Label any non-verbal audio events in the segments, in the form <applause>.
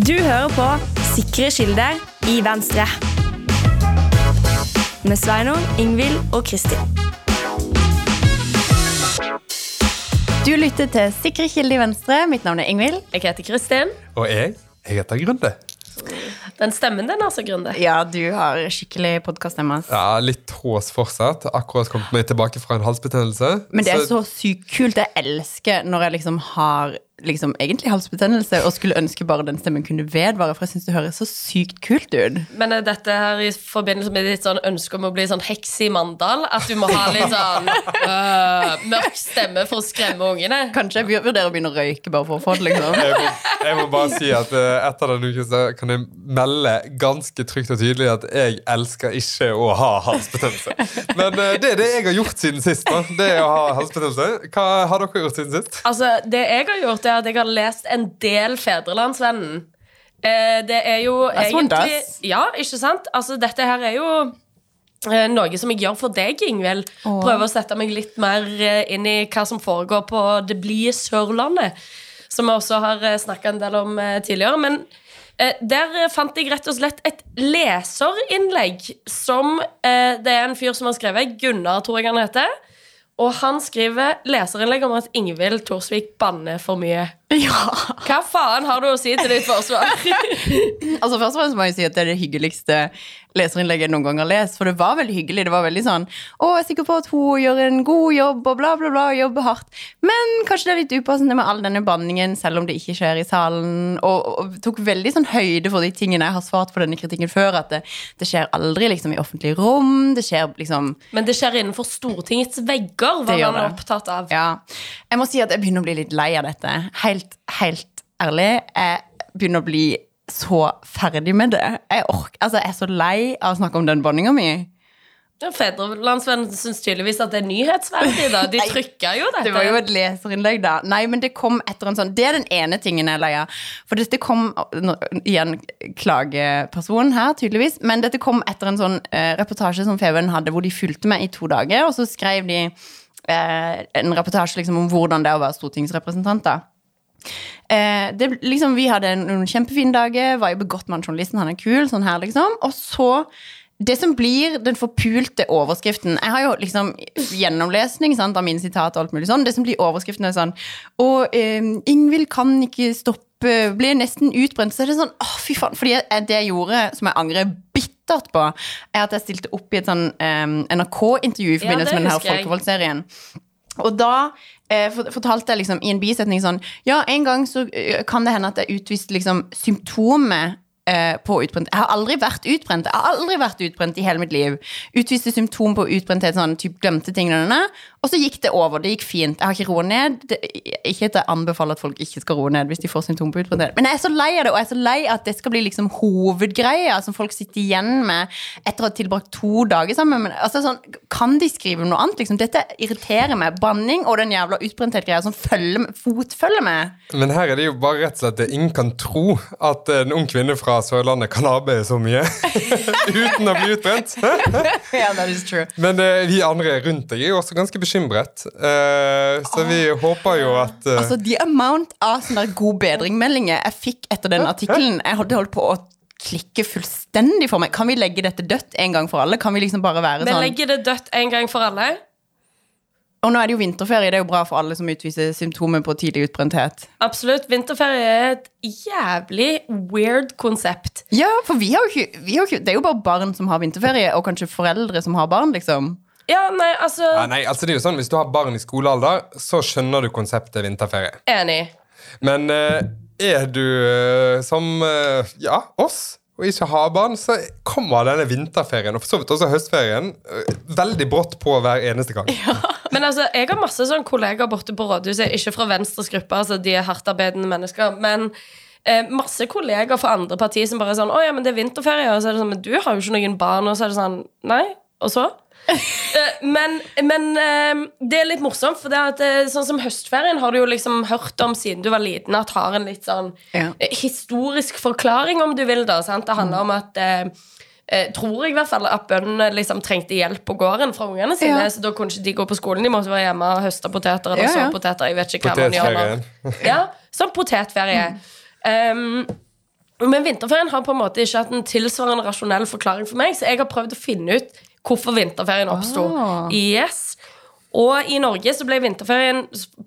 Du hører på Sikre kilder i Venstre. Med Sveinung, Ingvild og Kristin. Du lytter til Sikre kilder i Venstre. Mitt navn er Ingvild. Jeg heter Kristin. Og jeg, jeg heter Grunde. Den stemmen den er så grundig. Ja, du har skikkelig podkaststemme. Ja, Litt hås fortsatt. Akkurat kommet meg tilbake fra en halsbetennelse. Men det er så sykt kult. Jeg elsker når jeg liksom har liksom egentlig halsbetennelse og skulle ønske bare den stemmen kunne vedvare, for jeg syns det høres så sykt kult ut. Men er dette her i forbindelse med ditt sånn ønske om å bli sånn heks i Mandal? At du må ha litt sånn øh, mørk stemme for å skremme ungene? Kanskje jeg vurderer å begynne å røyke bare for å få det, liksom. jeg må, jeg må bare si at uh, etter denne uken så kan jeg melde ganske trygt og tydelig at jeg elsker ikke å ha halsbetennelse. Men uh, det er det jeg har gjort siden sist. da Det er å ha halsbetennelse. Hva har dere gjort siden sist? Altså, Det jeg har gjort, er at jeg har lest en del Fedrelandsvennen. Eh, det er jo egentlig. Ja, ikke sant? Altså, dette her er jo eh, noe som jeg gjør for deg, Ingvild. Oh. Prøver å sette meg litt mer eh, inn i hva som foregår på det blide Sørlandet. Som vi også har snakka en del om tidligere. Men eh, der fant jeg rett og slett et leserinnlegg som eh, Det er en fyr som har skrevet. Gunnar, tror jeg han heter. Og han skriver leserinnlegg om at Ingvild Thorsvik banner for mye. <laughs> Ja. Hva faen har du å si til ditt forsvar? <laughs> Altså Først og fremst må jeg si at det er det hyggeligste leserinnlegget jeg noen gang har lest. For det var veldig hyggelig. Det var veldig sånn Å, jeg er sikker på at hun gjør en god jobb, og bla, bla, bla, jobber hardt. Men kanskje det er litt upassende med all denne banningen, selv om det ikke skjer i salen. Og, og tok veldig sånn høyde for de tingene jeg har svart på denne kritikken før. At det, det skjer aldri liksom i offentlige rom. Det skjer liksom Men det skjer innenfor Stortingets vegger, hva var er opptatt av. Ja. Jeg må si at jeg begynner å bli litt lei av dette. Helt, helt ærlig. Jeg begynner å bli så ferdig med det. Jeg, orker, altså, jeg er så lei av å snakke om den banninga mi. Fedrelandsvennen syns tydeligvis at det er nyhetsverdig. da De <laughs> trykka jo dette. Det var jo et leserinnlegg, da. Nei, men det kom etter en sånn Det er den ene tingen jeg er lei av. For dette kom Igjen klageperson her, tydeligvis. Men dette kom etter en sånn eh, reportasje som Feven hadde, hvor de fulgte med i to dager. Og så skrev de eh, en reportasje liksom, om hvordan det er å være stortingsrepresentant. da. Eh, det, liksom, vi hadde noen kjempefine dager, var jo begått med han journalisten, han er kul, sånn her, liksom. Og så det som blir den forpulte overskriften Jeg har jo liksom gjennomlesning sant, av mine sitat og alt mulig sånn. Det som blir overskriften, er sånn Og eh, Ingvild kan ikke stoppe, ble nesten utbrent. Så er det sånn Å, fy faen. Fordi jeg, det jeg gjorde, som jeg angrer bittert på, er at jeg stilte opp i et sånn eh, NRK-intervju i forbindelse ja, med denne folkevalgtserien. Og da eh, fortalte jeg liksom i en bisetning sånn Ja, en gang så eh, kan det hende at jeg utviste liksom symptomer på utbrent. Jeg har aldri vært utbrent. Jeg har aldri vært utbrent i hele mitt liv. Utviste symptom på utbrenthet, sånn typ glemte tingene. og så gikk det over. Det gikk fint. Jeg har ikke roet ned. Det, ikke at jeg anbefaler at folk ikke skal roe ned hvis de får symptom på utbrenthet, men jeg er så lei av det, og jeg er så lei at det skal bli liksom hovedgreia som folk sitter igjen med etter å ha tilbrakt to dager sammen. Men, altså, sånn, kan de skrive noe annet? Liksom? Dette irriterer meg. Banning og den jævla utbrenthet-greia som følger fotfølger med. Men her er det jo bare rett og slett at ingen kan tro at en ung kvinne fra Sørlandet kan arbeide så mye <laughs> uten å bli utbrent. yeah, that is true. Men uh, vi andre rundt deg er jo også ganske bekymret. uh, så vi håper jo at uh, Altså, The amount av sånne god bedring-meldinger jeg fikk etter den artikkelen Jeg hadde holdt på å klikke fullstendig for meg. Kan vi legge dette dødt en gang for alle? Kan vi liksom bare være sånn Vi legger det dødt en gang for alle. Og nå er det jo vinterferie, det er jo bra for alle som utviser symptomer på tidlig utbrenthet. Absolutt. Vinterferie er et jævlig weird konsept. Ja, for vi har jo ikke, vi har ikke Det er jo bare barn som har vinterferie, og kanskje foreldre som har barn, liksom. Ja, nei, altså ja, nei, altså det er jo sånn, Hvis du har barn i skolealder, så skjønner du konseptet vinterferie. Enig. Men uh, er du uh, som uh, ja, oss og ikke har barn, så kommer denne vinterferien og for så vidt også høstferien eh, veldig brått på hver eneste gang. <laughs> Ja. Men altså, jeg har masse sånne kollegaer borte på rådhuset, ikke fra Venstres gruppe, altså de er hardtarbeidende mennesker, men eh, masse kollegaer fra andre partier som bare er sånn 'Å ja, men det er vinterferie', og så er det sånn 'Men du har jo ikke noen barn', og så er det sånn Nei, og så? Eh, men men eh, det er litt morsomt, for det er at eh, sånn som høstferien har du jo liksom hørt om siden du var liten, at har en litt sånn Ja. historisk forklaring, om du vil. da, sant? Det handler om at tror jeg i hvert fall at bøndene liksom trengte hjelp på gården fra ungene sine. Ja. Så da kunne ikke de gå på skolen, de måtte være hjemme og høste poteter. Eller Ja, ja. så poteter, jeg vet ikke hva man gjør. <laughs> Ja, sånn potetferie. Um, Men vinterferien har på en måte ikke hatt en tilsvarende rasjonell forklaring for meg, så jeg har prøvd å finne ut hvorfor vinterferien oppsto. Ah. Yes. Og i Norge så ble vinterferien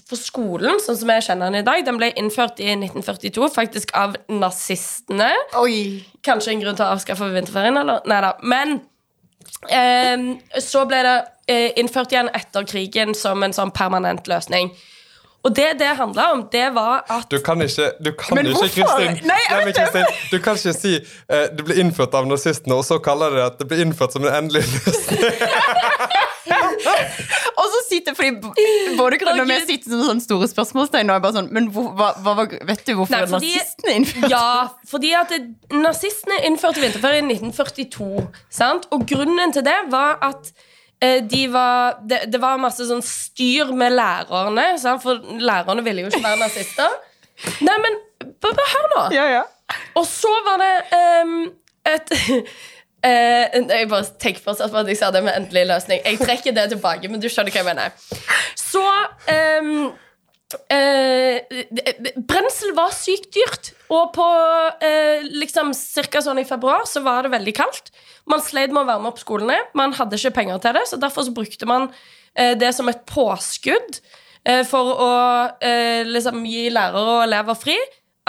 for skolen, sånn som jeg kjenner den i dag, den ble innført i 1942, faktisk av nazistene. Oi. Kanskje en grunn til å avskaffe vinterferien, eller? Nei da. Men eh, så ble det eh, innført igjen etter krigen som en sånn permanent løsning. Og det det handla om, det var at Du kan ikke, du kan Men ikke? Kristin, Nei, jeg vet det. Kristin, Du kan ikke si uh, det ble innført av nazistene, og så kaller det at det ble innført som en endelig løsning. <laughs> Og så sitter fordi både grunn og vi sitter som sånne store spørsmålstegn og er bare sånn Men hvor, hva, hva, vet du hvorfor Nei, fordi- nazistene innførte Ja, fordi at det, nazistene innførte vinterferie i 1942. Sant? Og grunnen til det var at de var, det, det var masse sånn styr med lærerne, sant? for lærerne ville jo ikke være nazister. <laughs> Nei, men bare hør nå. Ja, ja. Og så var det um, et <laughs> Uh, Jeg bare tenker fortsatt på at jeg sa det med endelig løsning. Jeg trekker det tilbake, men du skjønner hva jeg mener. Så ehm, eh, Brensel var sykt dyrt. Og på eh, liksom cirka sånn i februar så var det veldig kaldt. Man sleit med å varme opp skolene. Man hadde ikke penger til det, så derfor så brukte man eh, det som et påskudd eh, for å eh, liksom gi lærere og elever fri.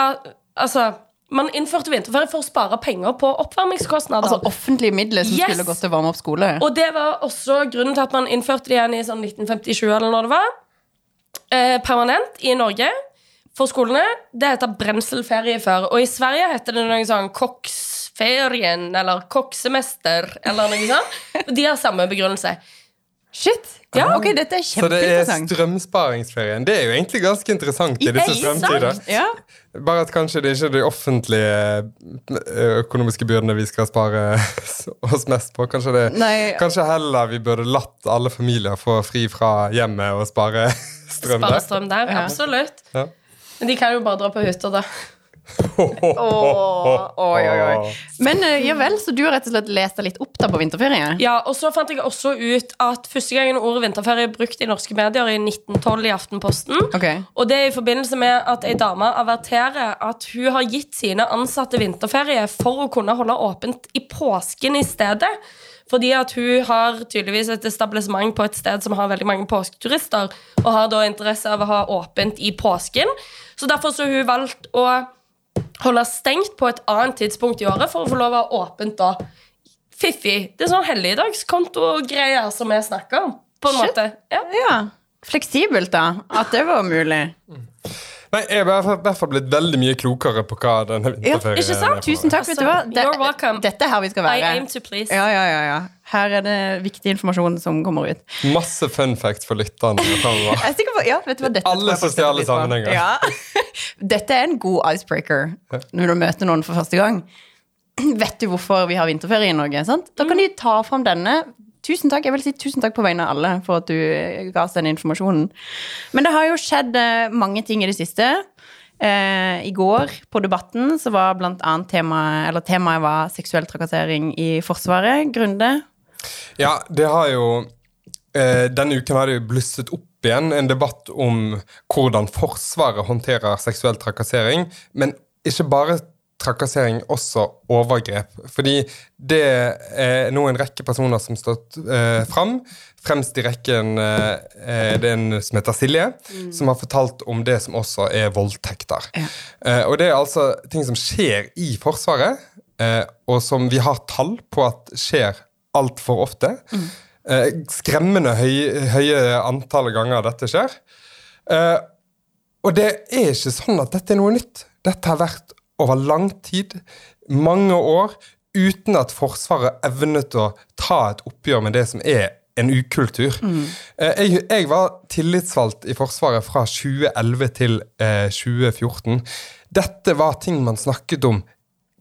Al altså, man innførte vinterferie for å spare penger på oppvarmingskostnader. Altså offentlige midler som Yes. skulle gått til å varme opp skole. Og det var også grunnen til at man innførte det igjen i sånn 1957 eller når det var. Eh, permanent i Norge for skolene. Det heter brenselferie før. Og i Sverige heter det noe sånn koksferien eller koksemester eller noe sånt. <laughs> De har samme begrunnelse. Shit! Ja. Ok, dette er Så det er strømsparingsferien. Det er jo egentlig ganske interessant i disse strømtider. Ja. Bare at kanskje det ikke er de offentlige eh, økonomiske byrdene vi skal spare <laughs> oss mest på. Kanskje, det, Nei. kanskje heller vi burde latt alle familier få fri fra hjemmet og spare <laughs> strøm Spare der. strøm der. Ja. Absolutt. Ja. Men de kan jo bare dra på hytta, da. Åh, oi, oi, oi. Men eh, ja vel, så du har rett og slett lest deg litt opp da på vinterferie? Ja, og så fant jeg også ut at første gangen ordet vinterferie er brukt i norske medier, i 1912 i Aftenposten. Okay. Og det er i forbindelse med at ei dame averterer at hun har gitt sine ansatte vinterferie for å kunne holde åpent i påsken i stedet. Fordi at hun har tydeligvis et establishment på et sted som har veldig mange påsketurister, og har da interesse av å ha åpent i påsken. Så derfor så har hun valgt å holde stengt på et annet tidspunkt i året for å få lov å ha åpent da. Fiffig. Det er sånn helligdagskonto-greier som vi snakker om. På en Shit. måte. Ja. Ja. Fleksibelt, da. At det var mulig. Nei, Jeg er i hvert fall- blitt veldig mye klokere på hva denne vinterferien ikke sant? er på. Tusen takk. vet du hva? You're welcome. Dette er her vi skal være. I aim to please. Ja, ja, ja, ja. Her er det viktig informasjon som kommer ut. Masse fun facts for lytterne. <laughs> Jeg er på, ja, vet du hva, dette Alle sosiale sammenhenger. Ja. <laughs> Dette er en god icebreaker når du møter noen for første gang. <clears throat> Vet du hvorfor vi har vinterferie i Norge? Sant? Da kan de ta fram denne. Tusen takk, jeg vil si tusen takk på vegne av alle for at du eh, ga oss den informasjonen. Men det har jo skjedd eh, mange ting i det siste. Eh, I går på Debatten så var blant annet temaet, eller temaet var seksuell trakassering i Forsvaret. Grunde. Ja, det har jo eh, Denne uken har det jo blusset opp igjen en debatt om hvordan Forsvaret håndterer seksuell trakassering. Men ikke bare trakassering, også overgrep. Fordi det er nå en rekke personer som stått eh, fram. Fremst i rekken eh, er det en som heter Silje, som har fortalt om det som også er voldtekter. Eh, og det er altså ting som skjer i Forsvaret, eh, og som vi har tall på at skjer altfor ofte. Eh, skremmende høy, høye antall ganger dette skjer. Eh, og det er ikke sånn at dette er noe nytt. Dette har vært over lang tid, mange år, uten at Forsvaret evnet å ta et oppgjør med det som er en ukultur. Mm. Jeg, jeg var tillitsvalgt i Forsvaret fra 2011 til eh, 2014. Dette var ting man snakket om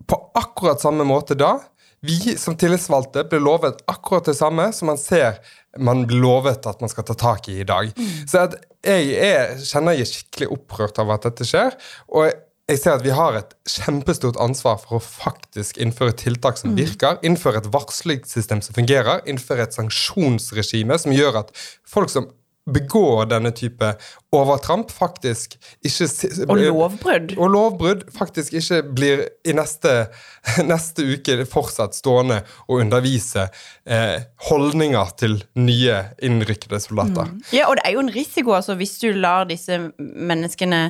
på akkurat samme måte da. Vi som tillitsvalgte ble lovet akkurat det samme som man ser man blir lovet at man skal ta tak i i dag. Så at jeg er, kjenner jeg er skikkelig opprørt av at dette skjer. Og jeg ser at vi har et kjempestort ansvar for å faktisk innføre tiltak som virker. Innføre et varslingssystem som fungerer. Innføre et sanksjonsregime som gjør at folk som begår denne type overtramp, faktisk ikke Og lovbrudd. og lovbrudd faktisk ikke blir i neste, <laughs> neste uke fortsatt stående og undervise eh, holdninger til nye innrykkede soldater. Ja, og det er jo en risiko, altså, hvis du lar disse menneskene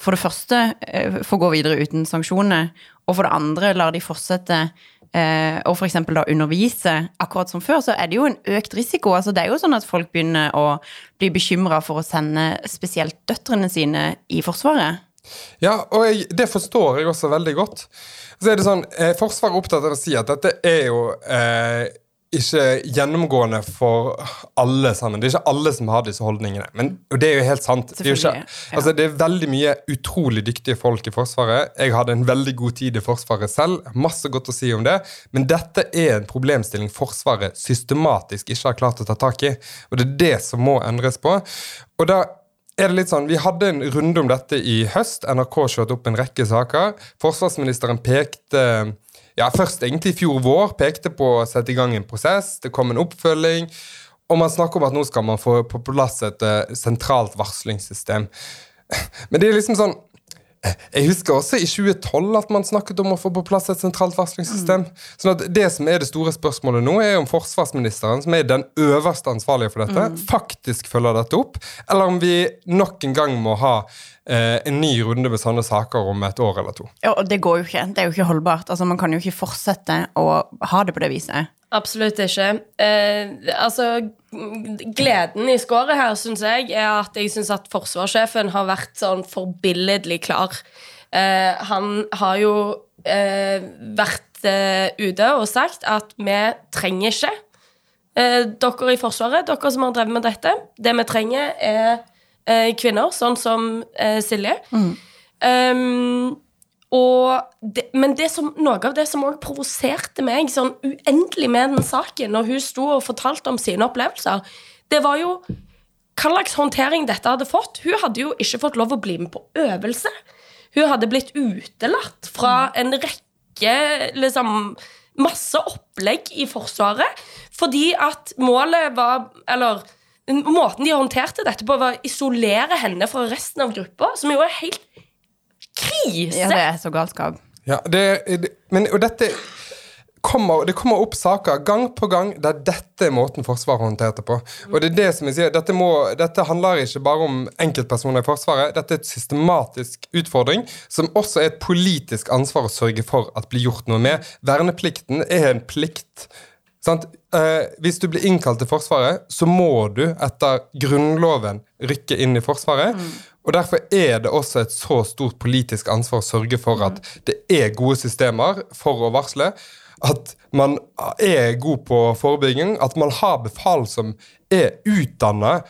for det første får gå videre uten sanksjoner, og for det andre lar de fortsette eh, og f.eks. da undervise akkurat som før, så er det jo en økt risiko. Altså, det er jo sånn at folk begynner å bli bekymra for å sende spesielt døtrene sine i Forsvaret. Ja, og jeg, det forstår jeg også veldig godt. Så er det sånn, eh, Forsvaret er opptatt av å si at dette er jo eh, ikke gjennomgående for alle sammen. Det er ikke alle som har disse holdningene. Men, og det er jo helt sant. Det er, ikke, altså, det er veldig mye utrolig dyktige folk i Forsvaret. Jeg hadde en veldig god tid i Forsvaret selv. Masse godt å si om det. Men dette er en problemstilling Forsvaret systematisk ikke har klart å ta tak i. Og det er det som må endres på. Og da er det litt sånn, Vi hadde en runde om dette i høst. NRK kjørte opp en rekke saker. Forsvarsministeren pekte ja, først egentlig i fjor vår pekte på å sette i gang en prosess. Det kom en oppfølging. Og man snakker om at nå skal man få på plass et eh, sentralt varslingssystem. <laughs> Men det er liksom sånn Jeg husker også i 2012 at man snakket om å få på plass et sentralt varslingssystem. Sånn at Det som er det store spørsmålet nå, er om forsvarsministeren, som er den øverste ansvarlige for dette, faktisk følger dette opp, eller om vi nok en gang må ha eh, en ny runde med sånne saker om et år eller to. Ja, og det går jo ikke. Det er jo ikke holdbart. Altså, man kan jo ikke fortsette å ha det på det viset. Absolutt ikke. Eh, altså, gleden i skåret her, syns jeg, er at jeg syns at forsvarssjefen har vært sånn forbilledlig klar. Eh, han har jo eh, vært eh, ute og sagt at vi trenger ikke eh, dere i Forsvaret, dere som har drevet med dette. Det vi trenger, er eh, kvinner, sånn som Silje. Um, og det, men det som, noe av det som òg provoserte meg sånn uendelig med den saken, når hun sto og fortalte om sine opplevelser, det var jo hva slags håndtering dette hadde fått. Hun hadde jo ikke fått lov å bli med på øvelse. Hun hadde blitt utelatt fra en rekke liksom, Masse opplegg i Forsvaret fordi at målet var Eller måten de håndterte dette på, var å isolere henne fra resten av gruppa, som jo er helt krise. Ja, det er så galskap. Ja, det, det, men, og dette kommer, det kommer opp saker gang på gang der dette er måten Forsvaret håndterte på. Og det er det som jeg sier, dette, må, dette handler ikke bare om enkeltpersoner i Forsvaret. Dette er et systematisk utfordring som også er et politisk ansvar å sørge for at blir gjort noe med. Verneplikten er en plikt. Sant? Eh, hvis du blir innkalt til Forsvaret, så må du etter Grunnloven rykke inn i Forsvaret. Og Derfor er det også et så stort politisk ansvar å sørge for at det er gode systemer for å varsle. At man er god på forebygging. At man har befal som er utdanna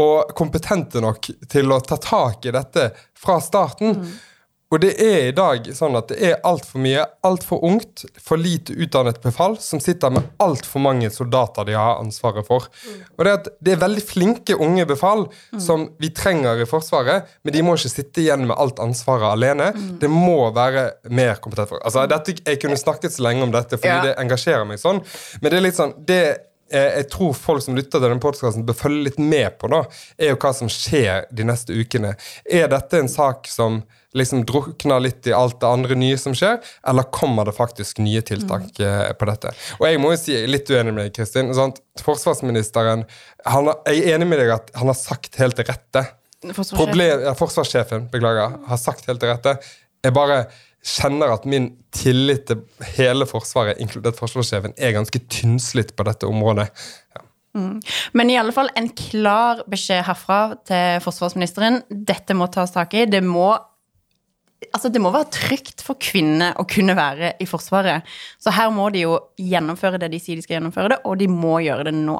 og kompetente nok til å ta tak i dette fra starten. Og det er i dag sånn at det er altfor mye, altfor ungt, for lite utdannet befal som sitter med altfor mange soldater de har ansvaret for. Og det, det er veldig flinke unge befal som vi trenger i Forsvaret, men de må ikke sitte igjen med alt ansvaret alene. Det må være mer kompetent. For. Altså, dette, jeg kunne snakket så lenge om dette fordi Ja. det engasjerer meg sånn, men det er litt sånn det eh, jeg tror folk som lytter til denne podkasten, bør følge litt med på, da, er jo hva som skjer de neste ukene. Er dette en sak som liksom drukner litt i alt det andre nye som skjer, eller kommer det faktisk nye tiltak mm. på dette? Og jeg må jo si, litt uenig med deg, Kristin. Sant? Forsvarsministeren han har, Jeg er enig med deg at han har sagt helt til rette. Forsvarssjefen. Problem, ja, forsvarssjefen beklager, har sagt helt til rette. Jeg bare kjenner at min tillit til hele Forsvaret, inkludert forsvarssjefen, er ganske tynnslitt på dette området. Ja. Men i alle fall en klar beskjed herfra til forsvarsministeren. Dette må tas tak i. Det må Altså, det må være trygt for kvinner å kunne være i Forsvaret. Så her må de jo gjennomføre det de sier de skal gjennomføre det, og de må gjøre det nå.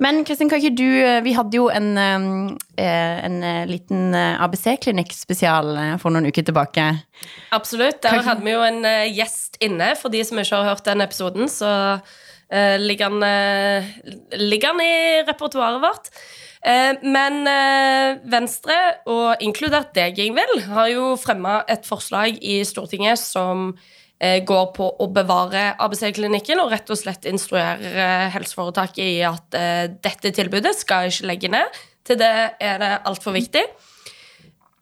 Men Kristin, kan ikke du Vi hadde jo en, eh, en eh, liten ABC-klinikk-spesial eh, for noen uker tilbake. Absolutt. Der hadde vi jo en eh, gjest inne. For de som ikke har hørt den episoden, så eh, ligger, han, eh, ligger han i repertoaret vårt. Eh, men eh, Venstre, og inkludert deg, Ingvild, har jo fremma et forslag i Stortinget som eh, går på å bevare ABC-klinikken og rett og slett instruere helseforetaket i at dette tilbudet skal ikke legge ned. Til det er det altfor viktig.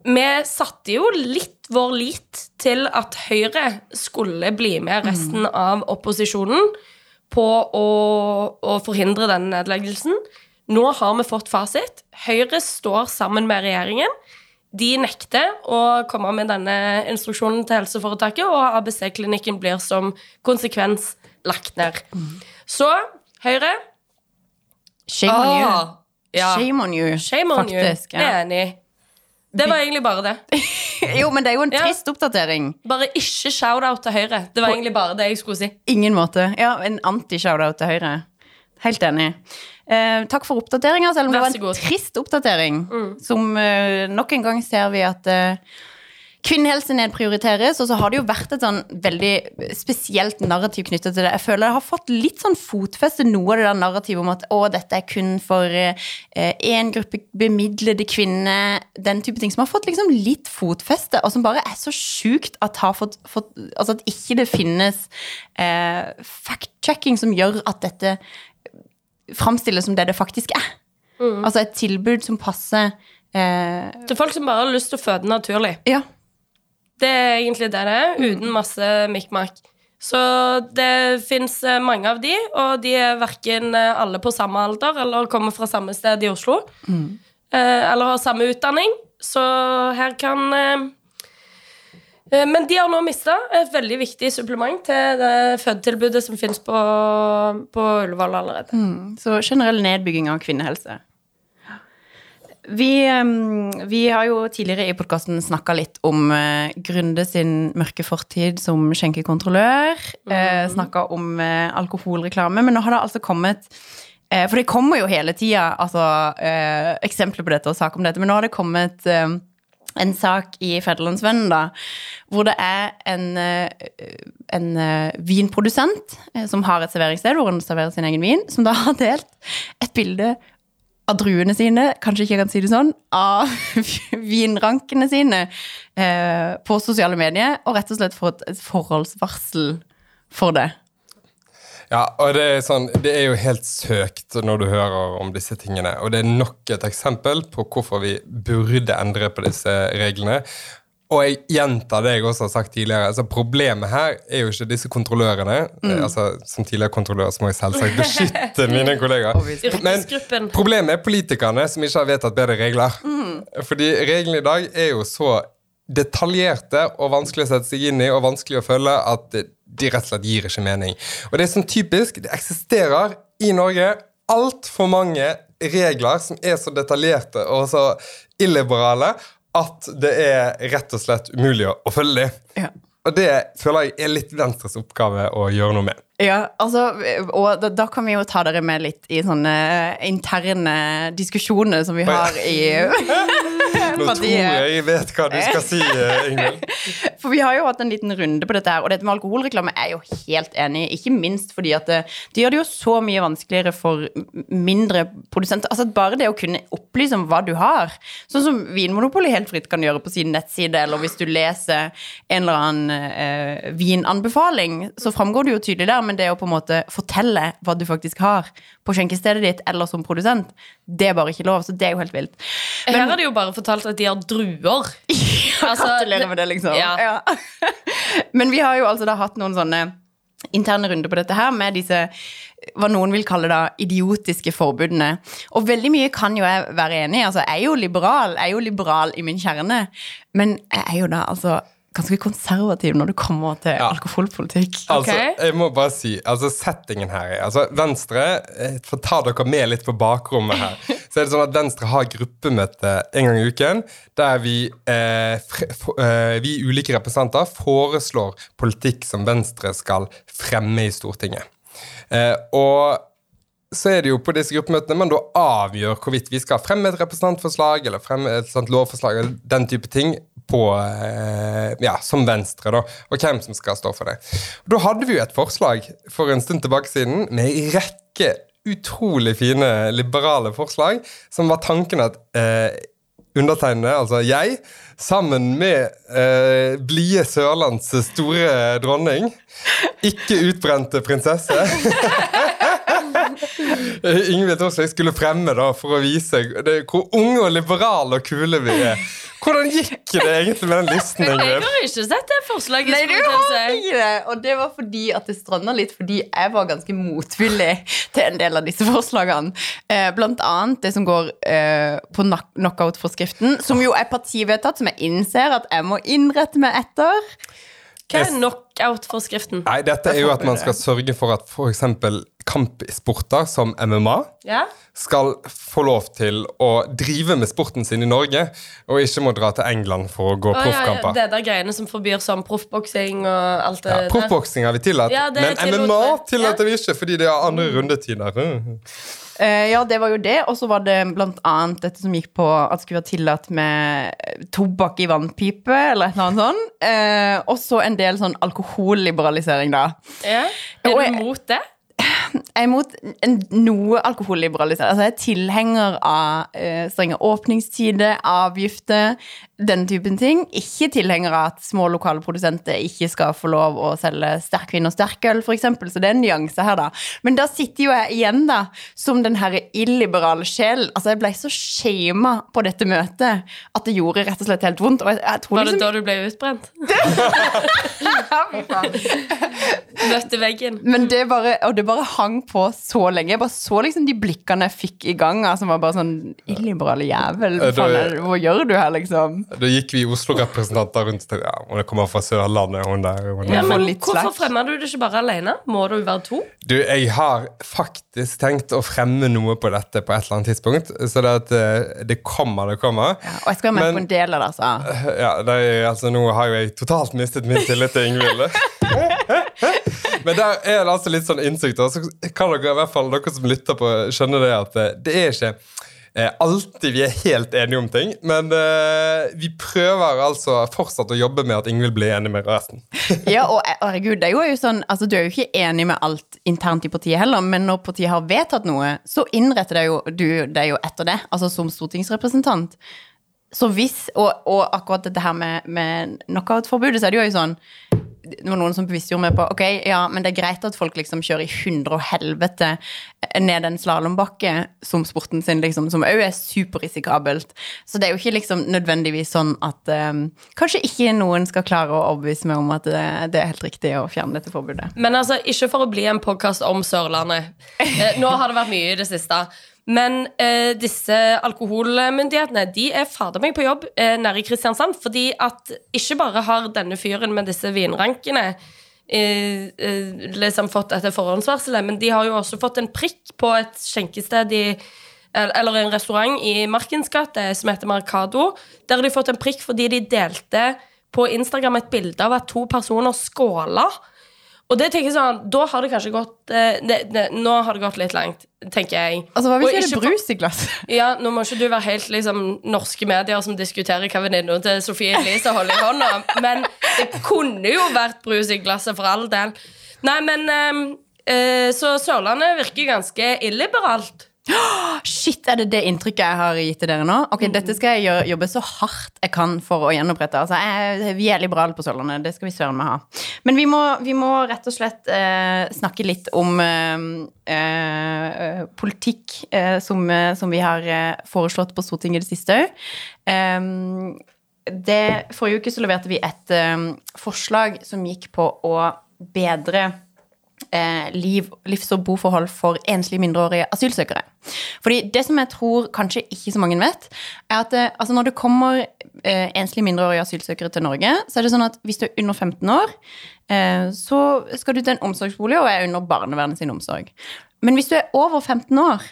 Vi satte jo litt vår lit til at Høyre skulle bli med resten av opposisjonen på å, å forhindre den nedleggelsen. Nå har vi fått fasit. Høyre står sammen med regjeringen. De nekter å komme med denne instruksjonen til helseforetaket, og ABC-klinikken blir som konsekvens lagt ned. Så Høyre Shame on you. ah, ja. Shame on you, Shame on faktisk. you. Ja. er enig. Det var egentlig bare det. <laughs> Jo, men det er jo en Ja. trist oppdatering. Bare ikke shout-out til Høyre. Det var egentlig bare det jeg skulle si. Ingen måte. Ja, En anti-shout-out til Høyre. Helt enig. Eh, takk for oppdateringa, selv om det var en god. Mm. trist oppdatering. Som eh, nok en gang ser vi at eh, kvinnehelse nedprioriteres, og så har det jo vært et sånn veldig spesielt narrativ knyttet til det. Jeg føler det har fått litt sånn fotfeste, noe av det der narrativet om at å, dette er kun for én gruppe bemidlede kvinner, den type ting, som har fått liksom litt fotfeste, og som bare er så sjukt at har fått, fått Altså at ikke det finnes eh, fact-checking som gjør at dette framstilles som det det faktisk er. Altså et tilbud som passer eh, Til folk som bare har lyst til å føde naturlig. Ja. Det er egentlig det det er, uten masse mikk-makk. Så det fins mange av de, og de er verken alle på samme alder eller kommer fra samme sted i Oslo. Eh, eller har samme utdanning. Så her kan eh, eh, Men de har nå mista et veldig viktig supplement til det fødetilbudet som fins på, på Ullevål allerede. Så generell nedbygging av kvinnehelse. Vi, vi har jo tidligere i podkasten snakka litt om uh, Grunde sin mørke fortid som skjenkekontrollør. Mm. snakka om eh, alkoholreklame, men nå har det altså kommet eh, For det kommer jo hele tida altså, eh, eksempler på dette og saker om dette, men nå har det kommet eh, en sak i Federlandsvennen da, hvor det er en, eh, en eh, vinprodusent eh, som har et serveringssted hvor han serverer sin egen vin, som da har delt et bilde av druene sine, kanskje ikke jeg kan si det sånn, av <laughs> vinrankene sine på sosiale medier, og rett og slett fått et forholdsvarsel for det. Ja, og det er, sånn, det er jo helt søkt når du hører om disse tingene. Og det er nok et eksempel på hvorfor vi burde endre på disse reglene. Og jeg gjentar det jeg også har sagt tidligere. altså Problemet her er jo ikke disse kontrollørene. Mm. Altså, Som tidligere kontrollør så må jeg selvsagt beskytte <laughs> mine kollegaer. Men problemet er politikerne som ikke har vedtatt bedre regler. Fordi reglene i dag er jo så detaljerte og vanskelig å sette seg inn i og vanskelig å følge at de rett og slett gir ikke mening. Og det er sånn typisk, det eksisterer i Norge altfor mange regler som er så detaljerte og så illiberale at det er rett og slett umulig å, følge dem. Ja. Og det føler jeg er litt Venstres oppgave å gjøre noe med. Ja, altså, og da, da kan vi jo ta dere med litt i sånne interne diskusjoner som vi har i <laughs> Nå tror jeg jeg vet hva du skal si, eh, Ingvild. <laughs> For vi har jo hatt en liten runde på dette her, og dette med alkoholreklame er jeg jo helt enig i. Ikke minst fordi at det, det gjør det jo så mye vanskeligere for mindre produsenter. Altså bare det å kunne opplyse om hva du har, sånn som Vinmonopolet helt fritt kan gjøre på sin nettside, eller hvis du leser en eller annen eh, vinanbefaling, så framgår det jo tydelig der, men det å på en måte fortelle hva du faktisk har på skjenkestedet ditt eller som produsent, det er bare ikke lov, så det er jo helt vilt. Her har det jo bare fortalt at de har druer. <laughs> Altså, Gratulerer med det, liksom. Ja. <laughs> Men vi har jo altså da hatt noen sånne interne runder på dette her med disse hva noen vil kalle da idiotiske forbudene. Og veldig mye kan jo jeg være enig i. Altså, jeg er jo liberal, jeg er jo liberal i min kjerne, men jeg er jo da altså ganske konservativ når det kommer til Ja. alkoholpolitikk. Altså, jeg må bare si, altså settingen her er altså Venstre, eh, for ta dere med litt på bakrommet her, så er det sånn at Venstre har gruppemøte en gang i uken, der vi, eh, fre, eh, vi ulike representanter foreslår politikk som Venstre skal fremme i Stortinget. Eh, og så er det jo på disse gruppemøtene man da avgjør hvorvidt vi skal fremme et representantforslag eller fremme et sånt lovforslag eller den type ting på, eh, ja, som Venstre, da, og hvem som skal stå for det. Da hadde vi jo et forslag for en stund tilbake siden med en rekke utrolig fine liberale forslag, som var tanken at eh, undertegnede, altså jeg, sammen med eh, blide Sørlands store dronning, ikke utbrente prinsesse <laughs> Ingvild Thorsvik skulle fremme da for å vise det, hvor unge og liberale og kule vi er. Hvordan gikk det egentlig med den listen? Jeg har ikke sett det forslaget. Nei, du har ikke det! Og det var fordi at det stranda litt fordi jeg var ganske motvillig <laughs> til en del av disse forslagene. Eh, blant annet det som går eh, på knock- knockout-forskriften, som jo er partivedtatt, som jeg innser at jeg må innrette meg etter. Hva er knockout-forskriften? Nei, dette er jo at man skal sørge for at f.eks. kampsporter som MMA Ja? skal få lov til å drive med sporten sin i Norge, og ikke må dra til England for å gå Å, ja, ja, proffkamper. det der greiene som forbyr sånn proffboksing og alt det Ja, der. Proffboksing har vi tillatt, Ja, men MMA vi. tillater vi ikke fordi det er andre rundetider. Eh, ja, det var jo det. Og så var det blant annet dette som gikk på at det skulle være tillatt med tobakk i vannpipe, eller et eller annet sånt. Eh, og så en del sånn alkoholliberalisering, da. Ja? Og Er jeg- du mot det? Jeg er imot noe alkoholliberalisering. Altså, jeg er tilhenger av eh, strenge åpningstider, avgifter, den typen ting. Ikke tilhenger av at små lokale produsenter ikke skal få lov å selge sterkvin og sterkøl, f.eks. Så det er en nyanse her, da. Men da sitter jo jeg igjen, da, som den herre illiberale sjelen. Altså, jeg ble så shama på dette møtet at det gjorde rett og slett helt vondt. Og jeg, jeg tror Var det liksom da du ble utbrent? <laughs> Møtte veggen? Men det bare, og det bare hang på så lenge. Jeg bare så liksom de blikkene jeg fikk i gang, som som var bare sånn Illiberale jævel, hva faen er det, hva gjør du her, liksom? Da gikk vi Oslo-representanter rundt og tenkte ja, hun kommer fra Sørlandet. hun der, hun der. Ja, men hvorfor fremmer du det ikke bare alene? Må du være to? Du, jeg har faktisk tenkt å fremme noe på dette på et eller annet tidspunkt. Så det, at, eh, det kommer, det kommer. Ja, og jeg skal være med Men- på en del av det, altså. <laughs> Ja, det er, altså Nå har jo jeg totalt mistet min tillit til Ingvild. <laughs> Men der er det altså litt sånn innsikt. Så kan dere i hvert fall, dere som lytter på, skjønne det at eh, det er ikke eh, alltid vi er helt enige om ting. Men eh, vi prøver altså fortsatt å jobbe med at Ingvild blir enig med resten. <laughs> Ja, og eh, herregud, det er jo sånn, altså du er jo ikke enig med alt internt i partiet heller, men når partiet har vedtatt noe, så innretter det jo, du deg jo etter det, altså som stortingsrepresentant. Så hvis, og, og akkurat dette her med, med knockout-forbudet, så er det jo sånn det var noen som bevisstgjorde meg på Ok, ja, men det er greit at folk liksom kjører i hundre og helvete ned en slalåmbakke som sporten sin, liksom, som òg er superrisikabelt. Så det er jo ikke liksom nødvendigvis sånn at um, Kanskje ikke noen skal klare å overbevise meg om at det, det er helt riktig å fjerne dette forbudet. Men altså, ikke for å bli en podkast om Sørlandet. Eh, nå har det vært mye i det siste. Men eh, disse alkoholmyndighetene De er fader meg på jobb eh, nede i Kristiansand. Fordi at ikke bare har denne fyren med disse vinrankene eh, eh, liksom fått dette forhåndsvarselet, men de har jo også fått en prikk på et skjenkested i eller en restaurant i Markens gate som heter Marcado. Der har de fått en prikk fordi de delte på Instagram et bilde av at to personer skåla. Og det tenker jeg sånn, da har det kanskje gått eh, det, det, Nå har det gått litt langt, tenker jeg. Altså, hva hvis det er brus i glasset? <laughs> Ja, Nå må ikke du være helt liksom norske medier som diskuterer hva venninna til Sofie Elise holder i hånda, men det kunne jo vært brus i glasset for all del. Nei, men ehm, eh, Så Sørlandet virker ganske illiberalt. Shit, er det det inntrykket jeg har gitt til dere nå? Ok, Dette skal jeg jobbe så hardt jeg kan for å gjenopprette. Altså, jeg, vi er liberale på Sørlandet, det skal vi søren meg ha. Men vi må, vi må rett og slett eh, snakke litt om eh, eh, politikk eh, som, eh, som vi har eh, foreslått på Stortinget i det siste òg. det, forrige uke så leverte vi et forslag som gikk på å bedre eh, liv, livs- og boforhold for enslige mindreårige asylsøkere. Fordi det som jeg tror kanskje ikke så mange vet, er at eh, altså når det kommer eh, enslige mindreårige asylsøkere til Norge, så er det sånn at hvis du er under 15 år, eh, så skal du til en omsorgsbolig og er under barnevernet sin omsorg. Men hvis du er over 15 år,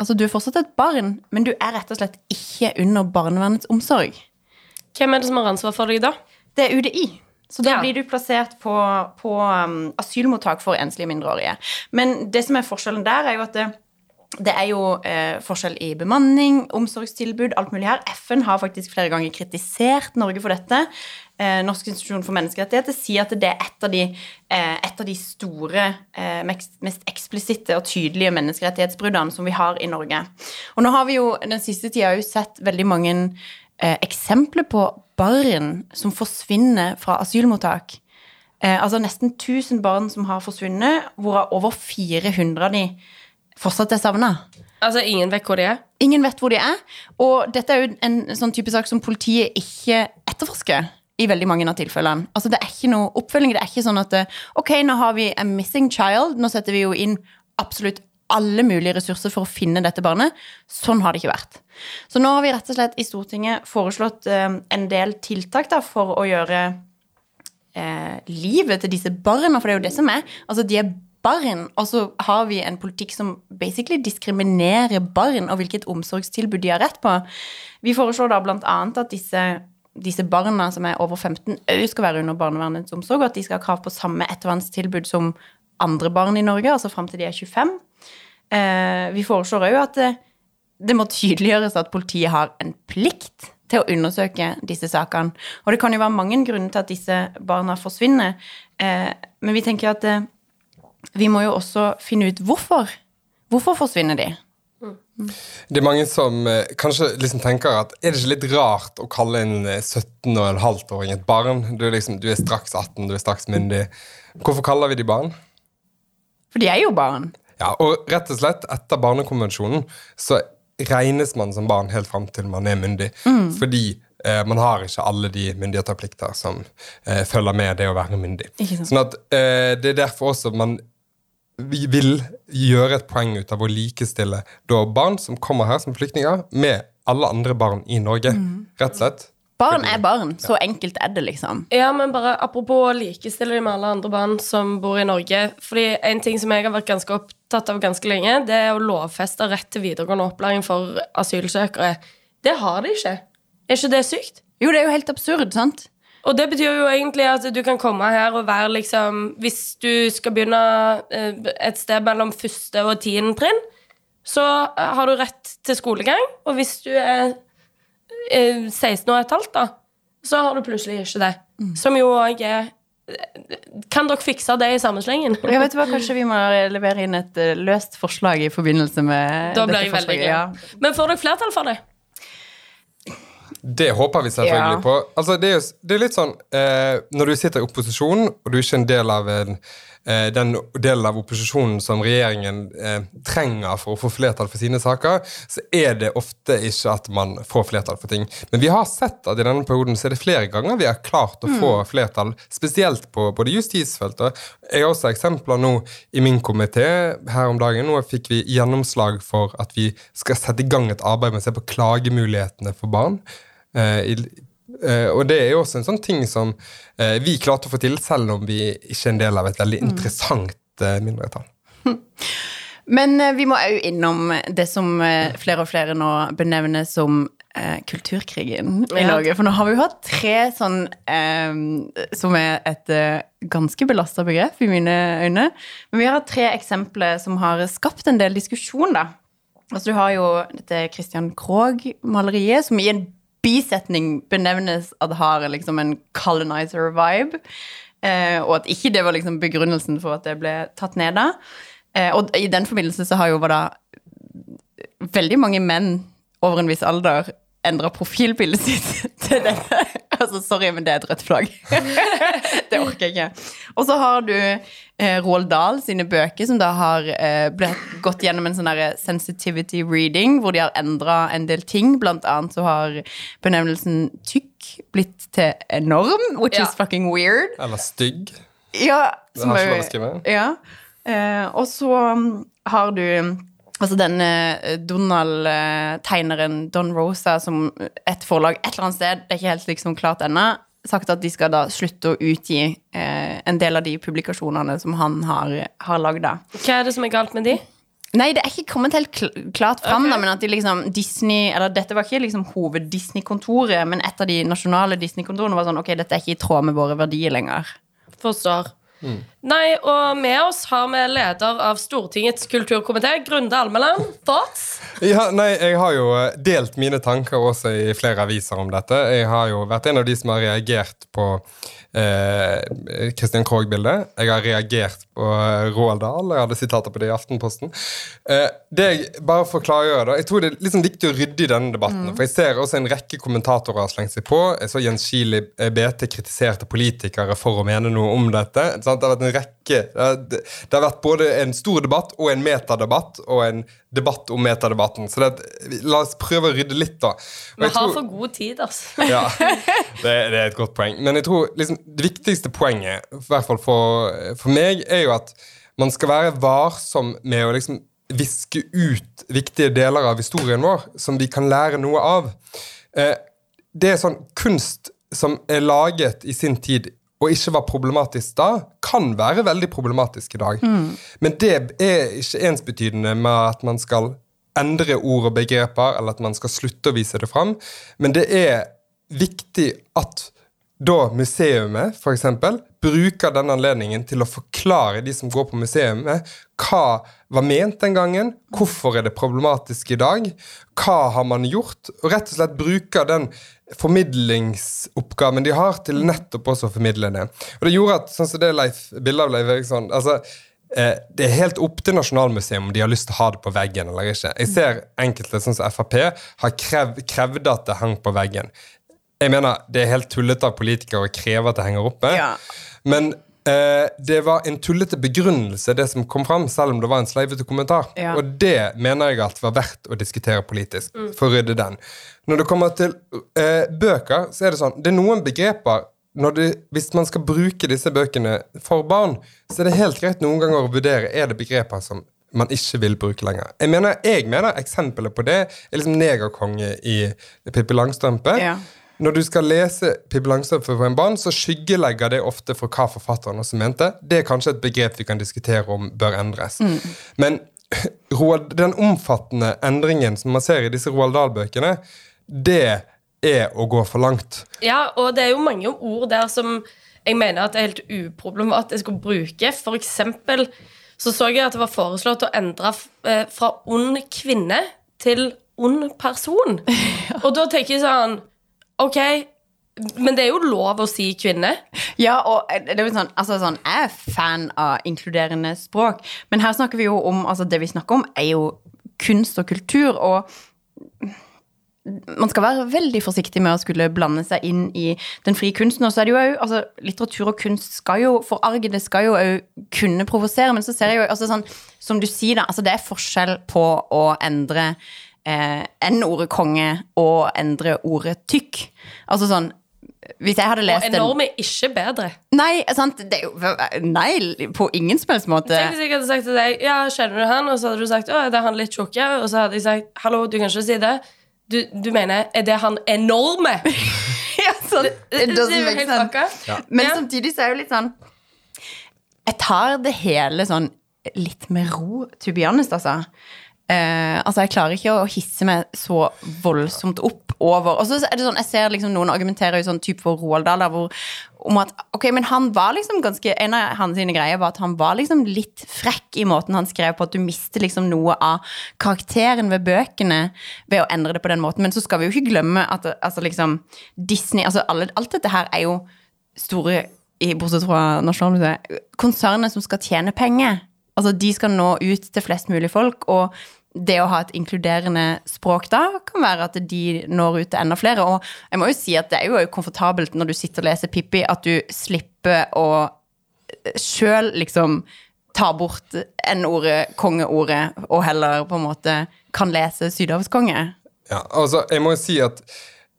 altså du er fortsatt et barn, men du er rett og slett ikke under barnevernets omsorg, Hvem er det som har ansvar for deg da? det er UDI. Så da Ja. blir du plassert på, på um, asylmottak for enslige mindreårige. Men det som er forskjellen der, er jo at det, det er jo eh, forskjell i bemanning, omsorgstilbud, alt mulig her. FN har faktisk flere ganger kritisert Norge for dette. Eh, Norsk institusjon for menneskerettigheter sier at det er et av de, eh, et av de store, eh, mest, mest eksplisitte og tydelige menneskerettighetsbruddene som vi har i Norge. Og nå har vi jo den siste tida sett veldig mange eh, eksempler på barn som forsvinner fra asylmottak. Eh, altså nesten 1000 barn som har forsvunnet, hvorav over 400 av de fortsatt er savna. Altså, ingen vet hvor de er. Ingen vet hvor de er, og dette er jo en sånn type sak som politiet ikke etterforsker i veldig mange av tilfellene. Altså, det er ikke noe oppfølging. Det er ikke sånn at eh, ok, nå har vi a missing child, nå setter vi jo inn absolutt alle mulige ressurser for å finne dette barnet. Sånn har det ikke vært. Så nå har vi rett og slett i Stortinget foreslått eh, en del tiltak da, for å gjøre eh, livet til disse barna, for det er jo det som er. Altså, de er barn, og så har vi en politikk som basically diskriminerer barn og hvilket omsorgstilbud de har rett på. Vi foreslår da annet at disse, disse barna som er over 15, òg skal være under barnevernets omsorg, og at de skal ha krav på samme ettervernstilbud som andre barn i Norge, altså fram til de er 25. Eh, vi foreslår òg at det, det må tydeliggjøres at politiet har en plikt til å undersøke disse sakene. Og det kan jo være mange grunner til at disse barna forsvinner, eh, men vi tenker at eh, vi må jo også finne ut hvorfor. Hvorfor forsvinner de? Det er mange som eh, kanskje liksom tenker at er det ikke litt rart å kalle en 17 og en halvt åring et barn? Du er, liksom, du er straks 18, du er straks myndig. Hvorfor kaller vi de barn? For de er jo barn. Ja, og rett og slett, etter barnekonvensjonen så regnes man som barn helt fram til man er myndig. Fordi eh, man har ikke alle de myndigheter og plikter som eh, følger med det å være myndig. Ikke sant. Sånn at eh, Det er derfor også man vi vil gjøre et poeng ut av å likestille da barn som kommer her som flyktninger, med alle andre barn i Norge. Rett og slett. Barn er barn. Så enkelt er det, liksom. Ja, men bare apropos å likestille dem med alle andre barn som bor i Norge. Fordi en ting som jeg har vært ganske opptatt av ganske lenge, det er å lovfeste rett til videregående opplæring for asylsøkere. Det har de ikke. Er ikke det sykt? Jo, det er jo helt absurd, sant? Og det betyr jo egentlig at du kan komme her og være liksom Hvis du skal begynne eh, et sted mellom første og tiende trinn, så eh, har du rett til skolegang. Og hvis du er eh, 16 og et halvt, da, så har du plutselig ikke det. Som jo òg er Kan dere fikse det i samme slengen? vet vet hva, Kanskje vi må levere inn et eh, løst forslag i forbindelse med Da blir dette forslaget, ja. Men får dere flertall for det? Det håper vi selvfølgelig Ja. på. Altså, det, er, det er litt sånn eh, Når du sitter i opposisjon, og du er ikke en del av en, eh, den delen av opposisjonen som regjeringen eh, trenger for å få flertall for sine saker, så er det ofte ikke at man får flertall for ting. Men vi har sett at i denne perioden så er det flere ganger vi har klart å få flertall, spesielt på både justisfeltet. Jeg har også eksempler nå i min komité her om dagen. Nå fikk vi gjennomslag for at vi skal sette i gang et arbeid med å se på klagemulighetene for barn. Eh, i, eh, og det er jo også en sånn ting som uh, vi klarte å få til, selv om vi ikke er en del av et veldig interessant uh, mindretall. <laughs> Men vi må òg innom det som flere og flere nå benevner som kulturkrigen i Norge. For nå har vi jo hatt tre sånn Som er et ganske belasta begrep i mine øyne. Men vi har hatt tre eksempler som har skapt en del diskusjon, da. Altså, du har jo dette Christian Krogh-maleriet, som i en bisetning benevnes at har liksom en colonizer-vibe. Eh, og at ikke det var liksom begrunnelsen for at det ble tatt ned da. Eh, og i den forbindelse så har jo da veldig mange menn over en viss alder endra profilbildet sitt <laughs> til dette. Altså, sorry, men det er et rødt flagg. <laughs> det orker jeg ikke. Og så har du eh, Roald Dahl sine bøker, som da har eh, blitt gått gjennom en sånn sensitivity reading, hvor de har endra en del ting. Blant annet så har benevnelsen tykk blitt til enorm, which Ja. is fucking weird. Eller stygg. Ja, Det har ikke vært skrevet. å skrive. Ja. Eh, og så um, har du altså denne eh, Donald-tegneren Don Rosa, som et forlag et eller annet sted, det er ikke helt liksom klart ennå, sagt at de skal da slutte å utgi eh, en del av de publikasjonene som han har, har lagd. Hva er det som er galt med de? Nei, det er ikke kommet helt klart fram, okay. da, men at de liksom Disney Eller dette var ikke liksom hoved-Disney-kontoret, men et av de nasjonale Disney-kontorene var sånn Ok, dette er ikke i tråd med våre verdier lenger. Forstår. Nei, og med oss har vi leder av Stortingets kulturkomité, Grunde Almeland. Thoughts? Ja, nei, Jeg har jo eh, delt mine tanker også i flere aviser om dette. Jeg har jo vært en av de som har reagert på eh, Christian Krogh-bildet. Jeg har reagert på eh, Roald Dahl. Jeg hadde sitater på det i Aftenposten. Eh, det jeg bare for da, Jeg tror det er liksom viktig å rydde i denne debatten. For jeg ser også en rekke kommentatorer har slengt seg på. Jeg så Jens i eh, BT kritiserte politikere for å mene noe om dette. Sant? Det har vært en rekke det, det har vært både en stor debatt og en metadebatt og en debatt om metadebatten. Så det, la oss prøve å rydde litt, da. Og Vi har tror- for god tid, altså. ja, <laughs> det, det er et godt poeng. Men jeg tror liksom, det viktigste poenget, i hvert fall for, for meg, er jo at man skal være varsom med å liksom viske ut viktige deler av historien vår som vi kan lære noe av. Eh, det er sånn kunst som er laget i sin tid og ikke var problematisk da, kan være veldig problematisk i dag. Men det er ikke ensbetydende med at man skal endre ord og begreper, eller at man skal slutte å vise det fram. Men det er viktig at da museumet for eksempel, bruker denne anledningen til å forklare de som går på museet, hva var ment den gangen, hvorfor er det problematisk i dag, hva har man gjort, og rett og slett bruker den formidlingsoppgaven de har, til nettopp også å formidle det. Og det gjorde at, sånn som det Leif, bildet av Leif Eriksson altså, eh, Det er helt opp til Nasjonalmuseet om de har lyst til å ha det på veggen eller ikke. Jeg ser enkelte, sånn som Frp, har krev, krevd at det hang på veggen. Jeg mener, Det er helt tullete av politikere å kreve at det henger oppe. Ja. Men eh, det var en tullete begrunnelse, det som kom fram, selv om det var en sleivete kommentar. Ja. Og det mener jeg at var verdt å diskutere politisk, for å rydde den. Når det kommer til eh, bøker, så er det sånn Det er noen begreper det, Hvis man skal bruke disse bøkene for barn, så er det helt greit noen ganger å vurdere er det begreper som man ikke vil bruke lenger. Jeg mener, jeg mener eksempelet på det er liksom negerkonge i Pippi Langstrømpe. Ja. Når du skal lese Pippi Langstrømpe for en barn, så skyggelegger det ofte for hva forfatteren også mente. Det er kanskje et begrep vi kan diskutere om bør endres. Men <laughs> Roald, den omfattende endringen som man ser i disse Roald Dahl-bøkene, det er å gå for langt. Ja, og det er jo mange ord der som jeg mener at er helt uproblematisk å bruke. For eksempel så så jeg at det var foreslått å endre eh, fra ond kvinne til ond person. <laughs> Og da tenker jeg sånn OK, men det er jo lov å si kvinne. Ja, og det er jo sånn, altså sånn, Jeg er fan av inkluderende språk, men her snakker vi jo om altså Det vi snakker om, er jo kunst og kultur, og man skal være veldig forsiktig med å skulle blande seg inn i den frie kunsten. Og så er det jo òg altså, Litteratur og kunst skal jo forarge, det skal jo òg kunne provosere, men så ser jeg jo altså, sånn, Som du sier, da, altså det er forskjell på å endre eh, N-ordet konge og endre ordet tykk. Altså sånn Hvis jeg hadde lest Og enorm er ikke bedre. Nei, sant? Det er jo, nei, på ingen som helst måte. Tenk hvis jeg hadde sagt til deg Ja, kjenner du han? Og så hadde du sagt Å, er han litt tjukke? Og så hadde jeg sagt Hallo, du kan ikke si det. Du, du mener Er det han enorme? <laughs> ja, sånn, Det det, er jo helt fucka. Men Ja. samtidig så er det jo litt sånn Jeg tar det hele sånn litt med ro, to be honest, altså. Eh, altså, jeg klarer ikke å hisse meg så voldsomt opp over Og så er det sånn, jeg ser liksom noen argumenterer jo sånn type for Roald Dahl, om at ok, men han var liksom ganske En av hans sine greier var at han var liksom litt frekk i måten han skrev på, at du mister liksom noe av karakteren ved bøkene ved å endre det på den måten. Men så skal vi jo ikke glemme at altså liksom Disney altså alle, Alt dette her er jo store, i- bortsett fra Nasjonalmuseet, konsernet som skal tjene penger. Altså de skal nå ut til flest mulig folk, og det å ha et inkluderende språk da, kan være at de når ut til enda flere. Og jeg må jo si at det er jo komfortabelt når du sitter og leser Pippi, at du slipper å sjøl liksom ta bort N-ordet, kongeordet, og heller på en måte kan lese Sydhavskonge. Ja, altså, jeg må jo si at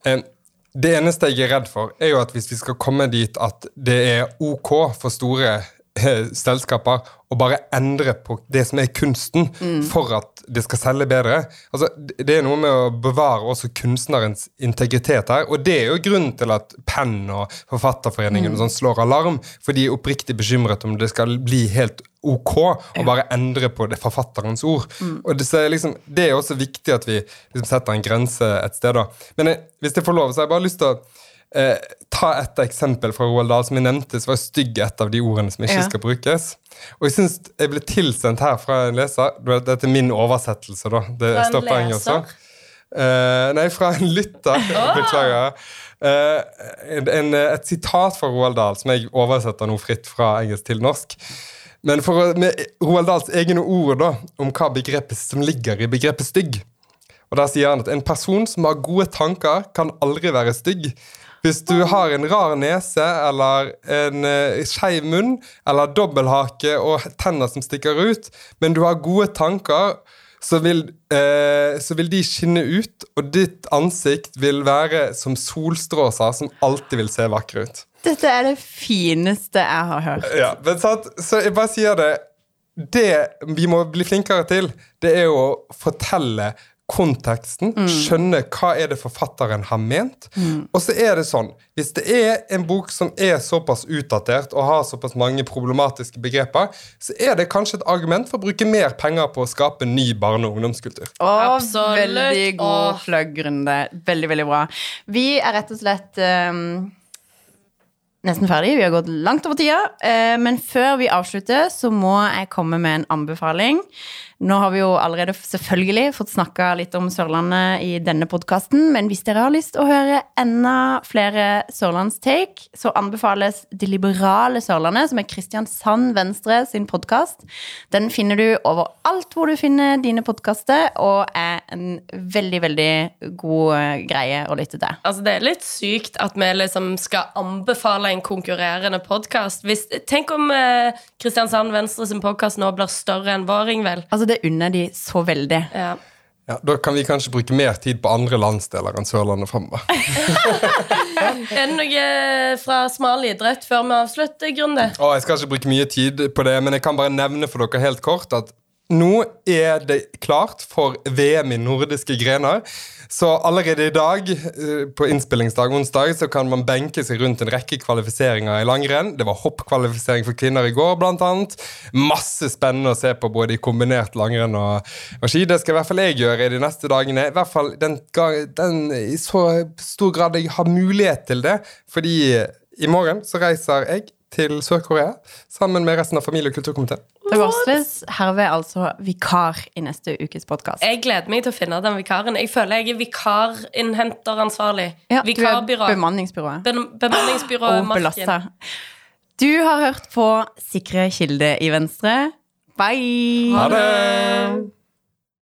eh, det eneste jeg er redd for, er jo at hvis vi skal komme dit at det er ok for store eh, selskaper og bare endre på det som er kunsten, for at det skal selge bedre. Altså, det er noe med å bevare også kunstnerens integritet her, og det er jo grunnen til at Penn og Forfatterforeningen og sånn slår alarm, for de er oppriktig bekymret om det skal bli helt ok å bare endre på det forfatterens ord. Og det, så er liksom, det er også viktig at vi liksom setter en grense et sted. da. Men jeg, hvis jeg får lov, så har jeg bare lyst til å eh, ta et eksempel fra Roald Dahl som jeg nevnte, så var stygg et av de ordene som ikke Ja. skal brukes. Og jeg synes jeg ble tilsendt her fra en leser. Dette er min oversettelse, da. Det Fra en står på engelsk leser? også. Eh, nei, fra en lytter. <laughs> Beklager. Eh, en, en, et sitat fra Roald Dahl, som jeg oversetter nå fritt fra engelsk til norsk. Men for, med Roald Dahls egne ord da, om hva begrepet som ligger i begrepet stygg. Og Der sier han at en person som har gode tanker, kan aldri være stygg. Hvis du har en rar nese eller en uh, skeiv munn eller dobbelthake og tenner som stikker ut, men du har gode tanker, så vil, eh, så vil de skinne ut, og ditt ansikt vil være som solstråser som alltid vil se vakre ut. Dette er det fineste jeg har hørt. Ja? Så jeg bare sier det Det vi må bli flinkere til, det er å fortelle konteksten, skjønne hva er det forfatteren har ment. Og så er det sånn, hvis det er en bok som er såpass utdatert og har såpass mange problematiske begreper, så er det kanskje et argument for å bruke mer penger på å skape ny barne- og ungdomskultur. Absolutt. Veldig god fløggrunde. Veldig, veldig bra. Vi er rett og slett um, nesten ferdig. Vi har gått langt over tida. Eh, men før vi avslutter, så må jeg komme med en anbefaling. Nå har vi jo allerede selvfølgelig fått snakka litt om Sørlandet i denne podkasten, men hvis dere har lyst til å høre enda flere Sørlandstake, så anbefales Det liberale Sørlandet, som er Kristiansand Venstre sin podkast. Den finner du overalt hvor du finner dine podkaster, og er en veldig, veldig god eh, greie å lytte til. Altså, det er litt sykt at vi liksom skal anbefale en konkurrerende podkast. Tenk om eh, Kristiansand Venstre sin podkast nå blir større enn vår, Ingvild. Altså, det unner de så veldig. Ja. Ja, da kan vi kanskje bruke mer tid på andre landsdeler enn Sørlandet framover. <laughs> Er det noe fra smal idrett før vi avslutter, Grunde? Å, jeg skal ikke bruke mye tid på det, men jeg kan bare nevne for dere helt kort at nå er det klart for VM i nordiske grener. Så allerede i dag, eh, på innspillingsdag onsdag, så kan man benke seg rundt en rekke kvalifiseringer i langrenn. Det var hoppkvalifisering for kvinner i går, blant annet. Masse spennende å se på både i kombinert langrenn og, og ski. Det skal i hvert fall jeg gjøre i de neste dagene. I hvert fall den, den, I så stor grad jeg har mulighet til det. Fordi i morgen så reiser jeg til Sør-Korea sammen med resten av familie- og kulturkomiteen. Det varsles herved altså vikar i neste ukes podkast. Jeg gleder meg til å finne den vikaren. Jeg føler jeg er vikarinnhenteransvarlig. Ja, du er Vikarbyrå. bemanningsbyrået. Be bemanningsbyrå oh. Du har hørt på Sikre kilde i Venstre. Bye! Ha det!